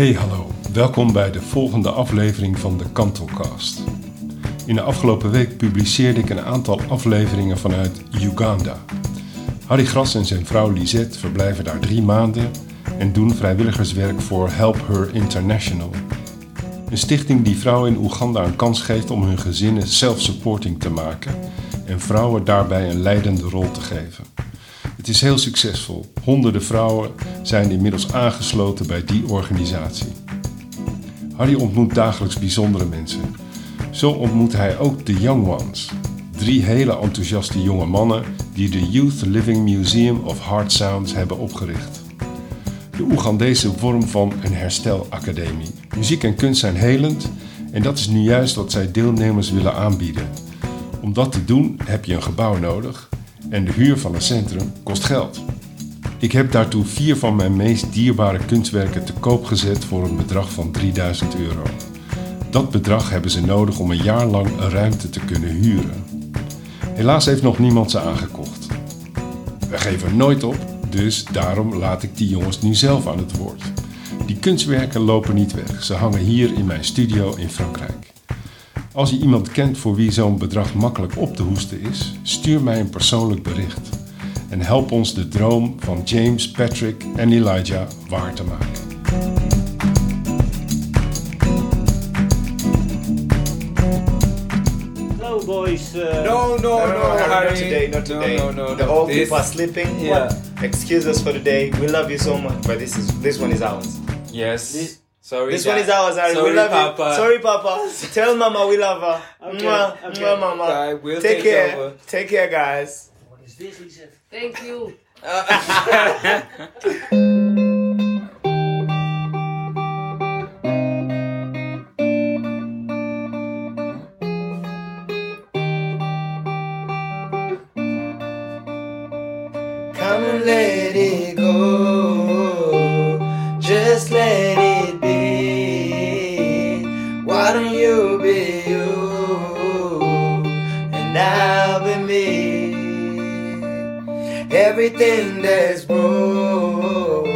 Hey hallo, welkom bij de volgende aflevering van de Kantelcast. In de afgelopen week publiceerde ik een aantal afleveringen vanuit Uganda. Harry Gras en zijn vrouw Lisette verblijven daar drie maanden en doen vrijwilligerswerk voor Help Her International. Een stichting die vrouwen in Oeganda een kans geeft om hun gezinnen self-supporting te maken en vrouwen daarbij een leidende rol te geven. Het is heel succesvol. Honderden vrouwen zijn inmiddels aangesloten bij die organisatie. Harry ontmoet dagelijks bijzondere mensen. Zo ontmoet hij ook de Young Ones. Drie hele enthousiaste jonge mannen die de Youth Living Museum of Heart Sounds hebben opgericht. De Oegandese vorm van een herstelacademie. Muziek en kunst zijn helend en dat is nu juist wat zij deelnemers willen aanbieden. Om dat te doen heb je een gebouw nodig en de huur van een centrum kost geld. Ik heb daartoe vier van mijn meest dierbare kunstwerken te koop gezet voor een bedrag van 3000 euro. Dat bedrag hebben ze nodig om een jaar lang een ruimte te kunnen huren. Helaas heeft nog niemand ze aangekocht. We geven nooit op, dus daarom laat ik die jongens nu zelf aan het woord. Die kunstwerken lopen niet weg, ze hangen hier in mijn studio in Frankrijk. Als je iemand kent voor wie zo'n bedrag makkelijk op te hoesten is, stuur mij een persoonlijk bericht. En help ons de droom van James, Patrick en Elijah waar te maken. Hello, boys. Uh, No, no, no, no, Harry. not today, not No, today. No, no, the no. old This- people are sleeping. Yeah. What? Excuse us for the day. We love you so much, but this is this one is ours. Yes. This- Sorry. This one is ours, Harry. Sorry, we love Papa. you. Sorry, Papa. Tell Mama we love her. Okay, Mwah, okay. mwah, Mama. Bye. We'll take, take care. over. Take care, guys. What is this, Lisa? Thank you. I'll be me. Everything that's broke,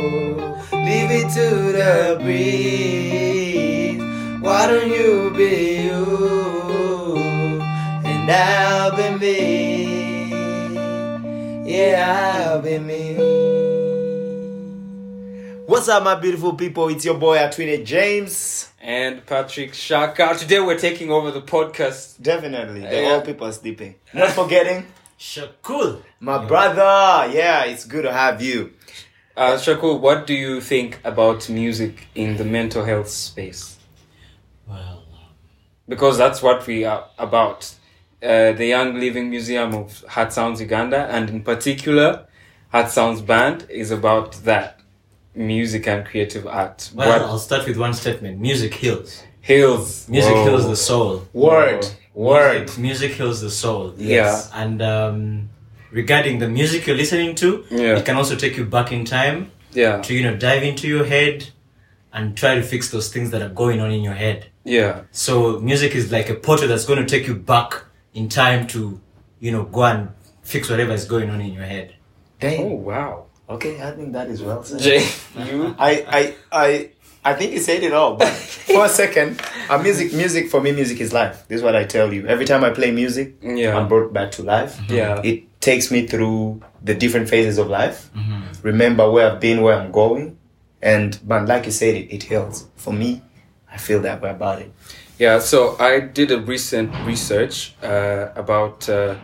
leave it to the breeze. Why don't you be you? And I'll be me. Yeah, I'll be me. What's up, my beautiful people? It's your boy Atwine James. And Patrick Shaka. Today we're taking over the podcast. Definitely, the Yeah. old people are sleeping. Not forgetting Shakul. my brother. Yeah, it's good to have you. Uh, Shaku, what do you think about music in the mental health space? Well, Because that's what we are about. Uh, the Young Living Museum of Heart Sounds Uganda, and in particular, Heart Sounds Band, is about that music and creative art. Well, what I'll start with one statement. Music heals. heals? Music Whoa. heals the soul. Word, word. Music, music heals the soul. Yeah. And um, regarding the music you're listening to, Yeah. it can also take you back in time Yeah. to, you know, dive into your head and try to fix those things that are going on in your head. Yeah. So music is like a portal that's going to take you back in time to, you know, go and fix whatever is going on in your head. Damn. Oh wow. Okay, I think that is well said. Jay, you I, I, I, I think you said it all. But for a second, uh, music, music for me, music is life. This is what I tell you. Every time I play music, Yeah. I'm brought back to life. Yeah. It takes me through the different phases of life. Remember where I've been, where I'm going, and but like you said, it, it heals. For me, I feel that way about it. Yeah, so I did a recent research uh, about uh,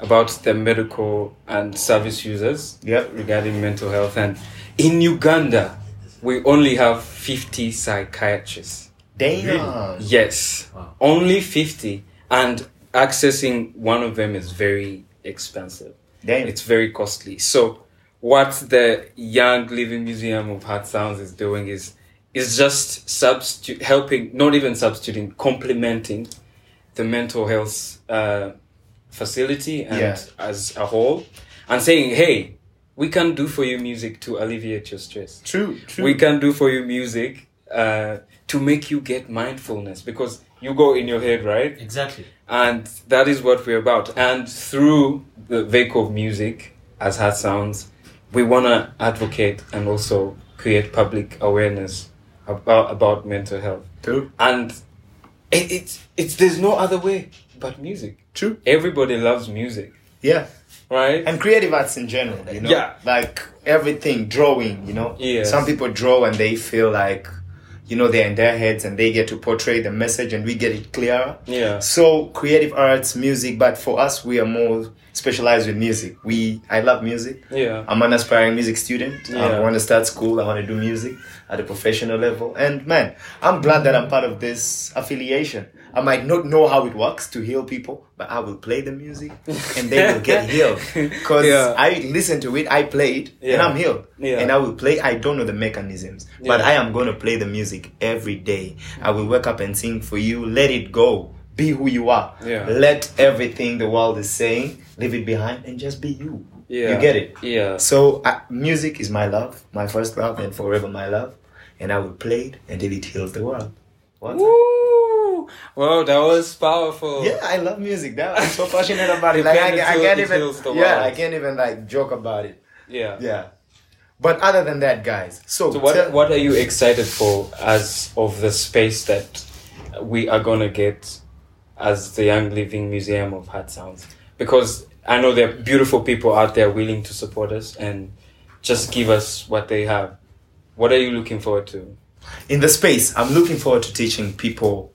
about the medical and service users Yep. regarding mental health, and in Uganda, we only have fifty psychiatrists. Damn. Yes, Wow. only fifty, and accessing one of them is very expensive. Damn. It's very costly. So, what the Young Living Museum of Heart Sounds is doing is is just substitute helping, not even substituting, complementing the mental health uh, facility and Yeah. as a whole, and saying, "Hey, we can do for you music to alleviate your stress. true. True. We can do for you music uh, to make you get mindfulness because you go in your head, right? Exactly. and that is what we're about. And through the vehicle of music, as Heart Sounds, we want to advocate and also create public awareness about about mental health, True. and it, it's it's there's no other way but music. True. Everybody loves music, Yeah. right? And creative arts in general, you know? Yeah. Like everything, drawing, you know? Yeah. Some people draw and they feel like, you know, they're in their heads and they get to portray the message and we get it clearer. Yeah. So creative arts, music, but for us, we are more specialized with music. We, I love music. yeah. I'm an aspiring music student. yeah. I want to start school. I want to do music at a professional level. And man, I'm glad that I'm part of this affiliation. I might not know how it works to heal people, but I will play the music and they will get healed. Because Yeah. I listen to it, I play it, and I'm healed. Yeah. And I will play, I don't know the mechanisms, but I am going to play the music every day. I will wake up and sing for you. Let it go. Be who you are. Yeah. Let everything the world is saying, leave it behind and just be you. Yeah. You get it? Yeah. So uh, music is my love, my first love, and forever my love. And I will play it until it heals the world. What? Well, that was powerful. Yeah, I love music. That I'm so passionate about it. Like I, I can't even. Yeah. I can't even like joke about it. Yeah. Yeah. But other than that, guys. So, So what tell- what are you excited for as of the space that we are gonna get as the Young Living Museum of Heart Sounds? Because I know there are beautiful people out there willing to support us and just give us what they have. What are you looking forward to? in the space, I'm looking forward to teaching people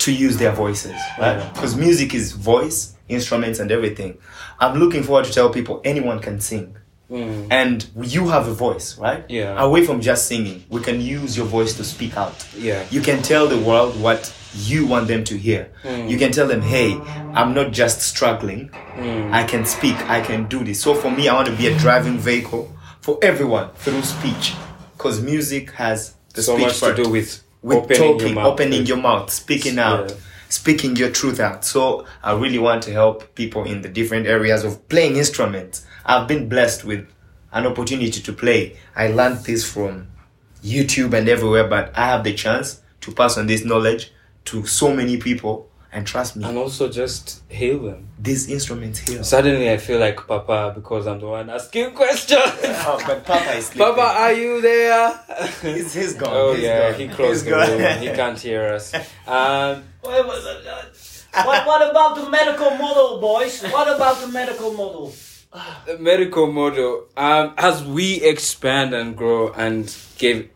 to use their voices, right? Yeah. Because music is voice, instruments, and everything. I'm looking forward to tell people anyone can sing. Mm. And you have a voice, right? Yeah. Away from just singing, we can use your voice to speak out. Yeah. You can tell the world what you want them to hear. Mm. You can tell them, hey, I'm not just struggling. Mm. I can speak. I can do this. So for me, I want to be a driving vehicle for everyone through speech. Because music has the so speech much part to do with, with opening talking, your opening your mouth, speaking out, Yeah. speaking your truth out. So I really want to help people in the different areas of playing instruments. I've been blessed with an opportunity to play. I learned this from YouTube and everywhere, but I have the chance to pass on this knowledge to so many people. And trust me, and also just hail them. these instruments heal. Suddenly I feel like Papa because I'm the one asking questions. Oh, but Papa is sleeping. Papa, are you there? He's, he's gone. Oh He's yeah, gone. he closed He's the gone. room. He can't hear us. Um, Wait, wait, uh, what, what about the medical model, boys? What about the medical model? the medical model. Um, as we expand and grow and give,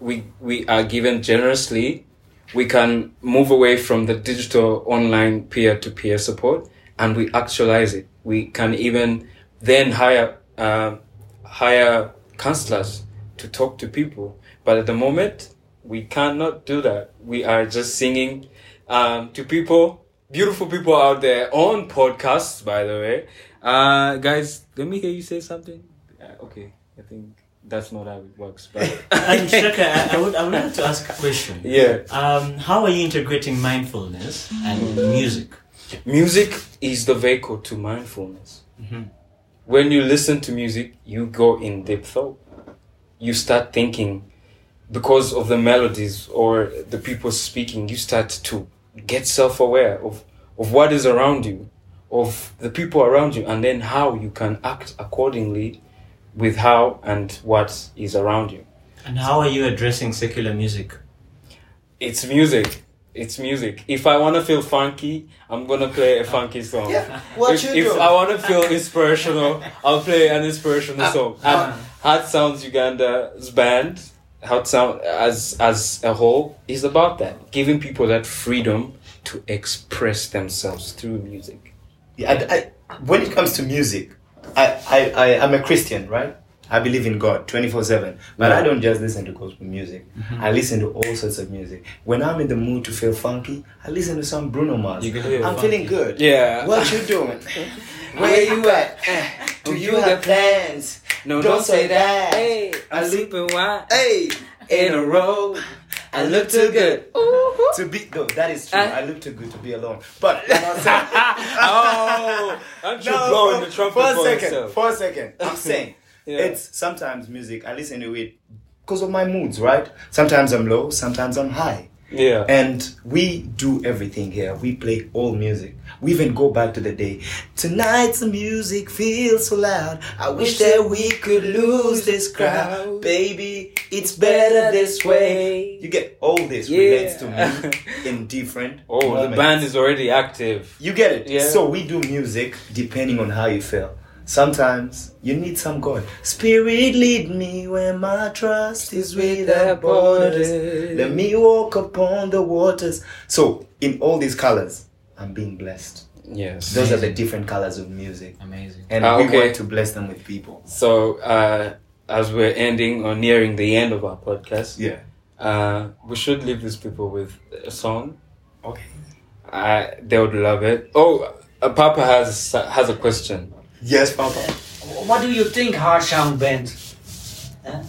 we we are given generously. We can move away from the digital online peer to peer support and we actualize it. We can even then hire um hire counselors to talk to people. But at the moment, we cannot do that. We are just singing um, to people, beautiful people out there on podcasts, by the way. Uh, guys, let me hear you say something. Uh, okay, I think that's not how it works. But And Shaka, I, I would I would like to ask a question. yeah, Um, how are you integrating mindfulness and music? music is the vehicle to mindfulness. Mhm. When you listen to music, you go in deep thought. You start thinking because of the melodies or the people speaking. You start to get self-aware of of what is around you, of the people around you, and then how you can act accordingly with how and what is around you. And how are you addressing secular music? It's music. It's music. If I want to feel funky, I'm gonna play a funky song. Yeah. What if, you if do? I want to feel inspirational, I'll play an inspirational Uh, song. And Heart Sounds Uganda's band, Heart Sound as as a whole, is about that, giving people that freedom to express themselves through music. Yeah, I, I, when it comes to music, I, I, I, I'm a Christian, right? I believe in God 24 7. But I don't just listen to gospel music. Mm-hmm. I listen to all sorts of music. When I'm in the mood to feel funky, I listen to some Bruno Mars. I'm funky. feeling good. Yeah. What you doing? Where you at? Eh, do you have plans? No, Don't say that. Hey, I I'm sleeping white Hey, in a row. I look too good. To be no, that is true. Uh. I look too good to be alone. But like I said, oh, aren't you No, blowing the trumpet for a for second. yourself? For a second, I'm saying Yeah. it's sometimes music. I listen to it because of my moods, right? Sometimes I'm low, sometimes I'm high. Yeah. And we do everything here. We play all music. We even go back to the day. Tonight's the music feels so loud. I wish that we could lose this crowd. Baby, it's better this way. You get all this relates to me in different Oh, the band is already active. You get it. Yeah. So we do music depending on how you feel. Sometimes you need some God. Spirit lead me where my trust is without borders. Let me walk upon the waters. So in all these colors, I'm being blessed. Yes. Those are the different colors of music. Amazing. And Ah, we okay. want to bless them with people. So, uh, as we're ending or nearing the end of our podcast, Yeah. uh, we should leave these people with a song. Okay. Uh, they would love it. Oh, uh, Papa has has a question. Yes, Papa. What do you think, Hard Sound Band, eh,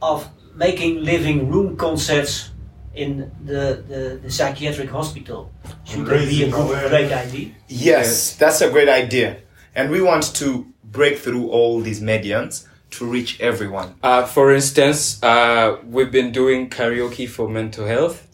of making living room concerts in the, the, the psychiatric hospital? Should that be a good, great idea? Yes, that's a great idea. And we want to break through all these mediums to reach everyone. Uh, for instance, uh, we've been doing karaoke for mental health.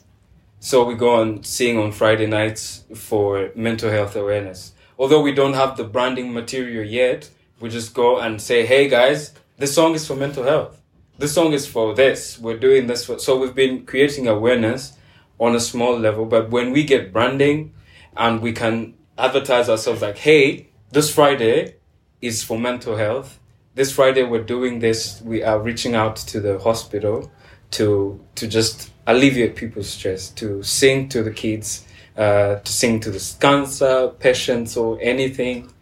So we go on sing on Friday nights for mental health awareness. Although we don't have the branding material yet, we just go and say, hey guys, this song is for mental health. This song is for this. We're doing this for. So we've been creating awareness on a small level. But when we get branding and we can advertise ourselves like, hey, this Friday is for mental health. This Friday we're doing this. We are reaching out to the hospital to to just alleviate people's stress, to sing to the kids, uh, to sing to the cancer patients or anything.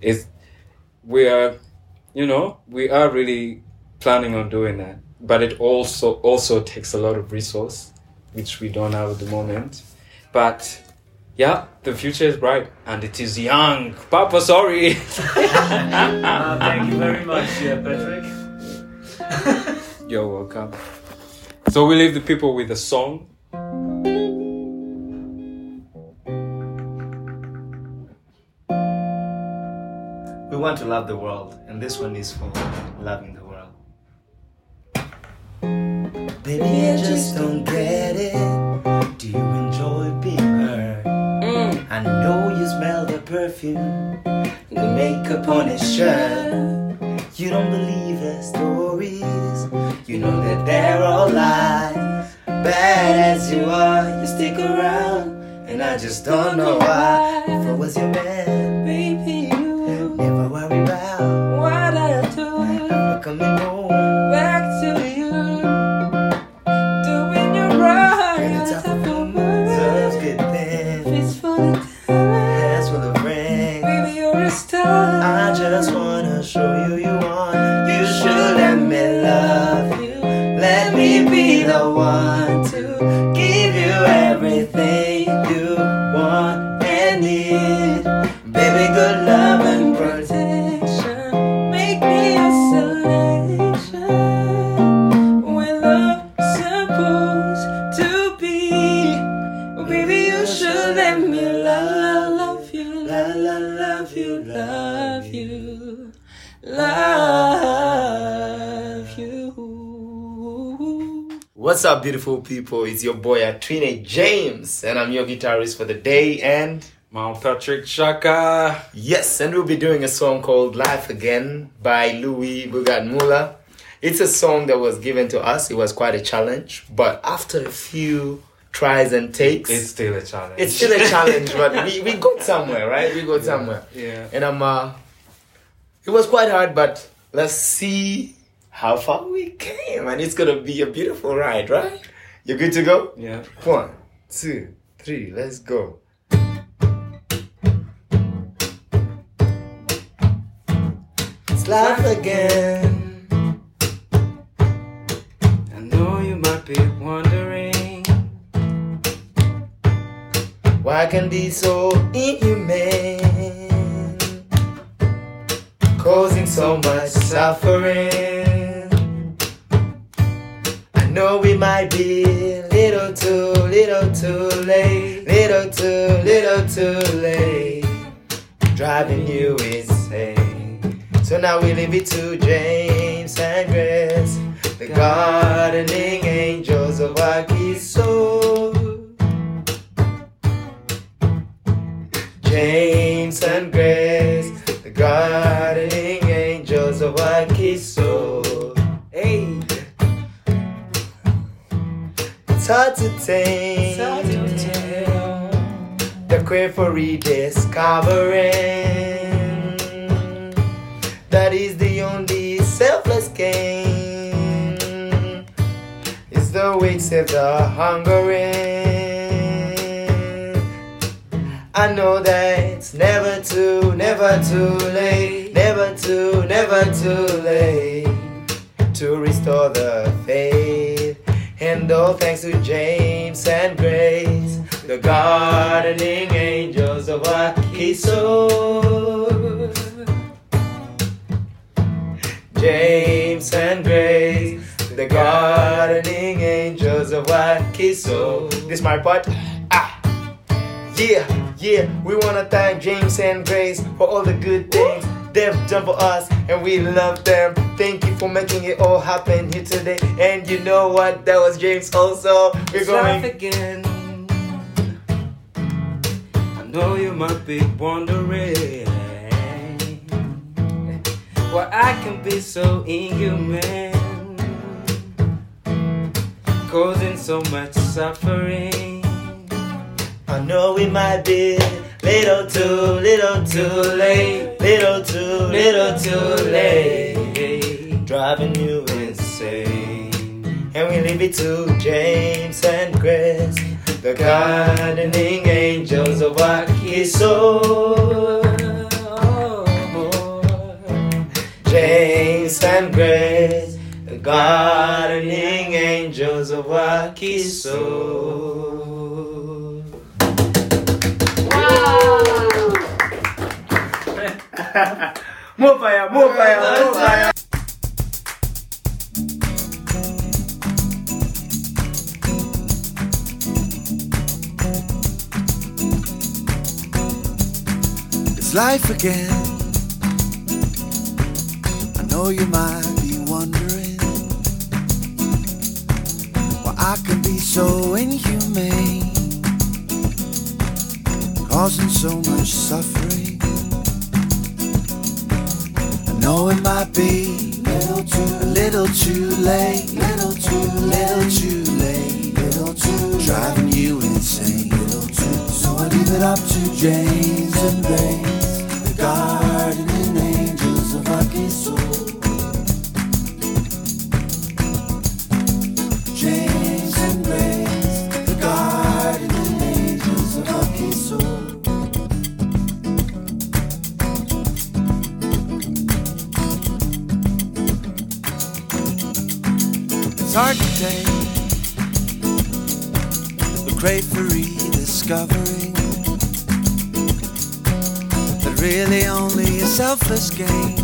Is we are, you know, we are really planning on doing that. But it also also takes a lot of resource, which we don't have at the moment. But yeah, the future is bright and it is young. Papa, sorry. Uh, thank you very much, uh, Patrick. You're welcome. So we leave the people with a song. Want to love the world, and this one is for loving the world. Baby, I just don't get it. Do you enjoy being hurt? Mm. I know you smell the perfume, the makeup on his shirt. You don't believe the stories, you know that they're all lies. Bad as you are, you stick around, and I just don't know why. If I was your man, love and protection. Make me a selection when love's supposed to be. Oh, baby, you should let me love, love you, love, love you, love you, love you. What's up, beautiful people? It's your boy Atwine James, and I'm your guitarist for the day. And Mount Patrick Shaka. Yes, and we'll be doing a song called Life Again by Louis Bugat It's a song that was given to us. It was quite a challenge, but after a few tries and takes, It's still a challenge. It's still a challenge, but we, we got somewhere, right? We got somewhere. Yeah. And I'm uh it was quite hard, but let's see how far we came. And it's gonna be a beautiful ride, right? You're good to go? Yeah. One, two, three, let's go. Life again. I know you might be wondering. Why can be so inhumane? Causing so much suffering. I know we might be a little too, little too late, little too, little too late, driving you insane. So now we leave it to James and Grace, the gardening angels of Akiso. James and Grace, the gardening angels of Akiso. Hey, it's hard to tame. The queer for rediscovering. That is the only selfless game. It's the weak save the hungering. I know that it's never too, never too late, never too, never too late to restore the faith. And all thanks to James and Grace, the gardening angels of our Akiso. James and Grace, the gardening angels of Akiso. This my part. Ah. Yeah, yeah, we wanna thank James and Grace for all the good things they've done for us, and we love them. Thank you for making it all happen here today. And you know what? That was James also. We're going again. I know you might be wondering why I can be so inhuman, causing so much suffering. I know we might be little too, little too late, little too, little too late, driving you insane. And we leave it to James and Chris, the gardening angels of Akiso. James and Grace, the gardening angels of Akiso. More fire, more fire, more fire. It's life again. Know you might be wondering why I can be so inhumane, causing so much suffering. I know it might be little too, little too late, little too, little too late, little too, driving you insane, little too. So I leave it up to James and Grace, the gardening angels of Akisu. James It's hard to take the crave for rediscovering that really only a selfless gain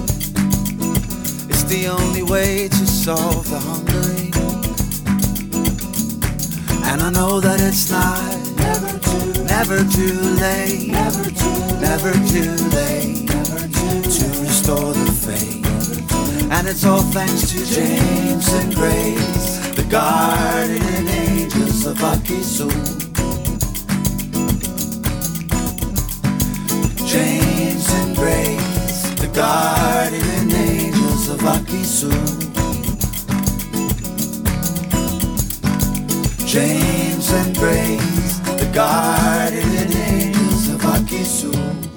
is the only way to solve the hungering. And I know that it's not never too, never too late, never too, never too late, never too, to restore the faith. And it's all thanks to James and Grace, the guardian angels of Akisu. James and Grace, the guardian angels of Akisu. James and Grace, the guardian angels of Akisu.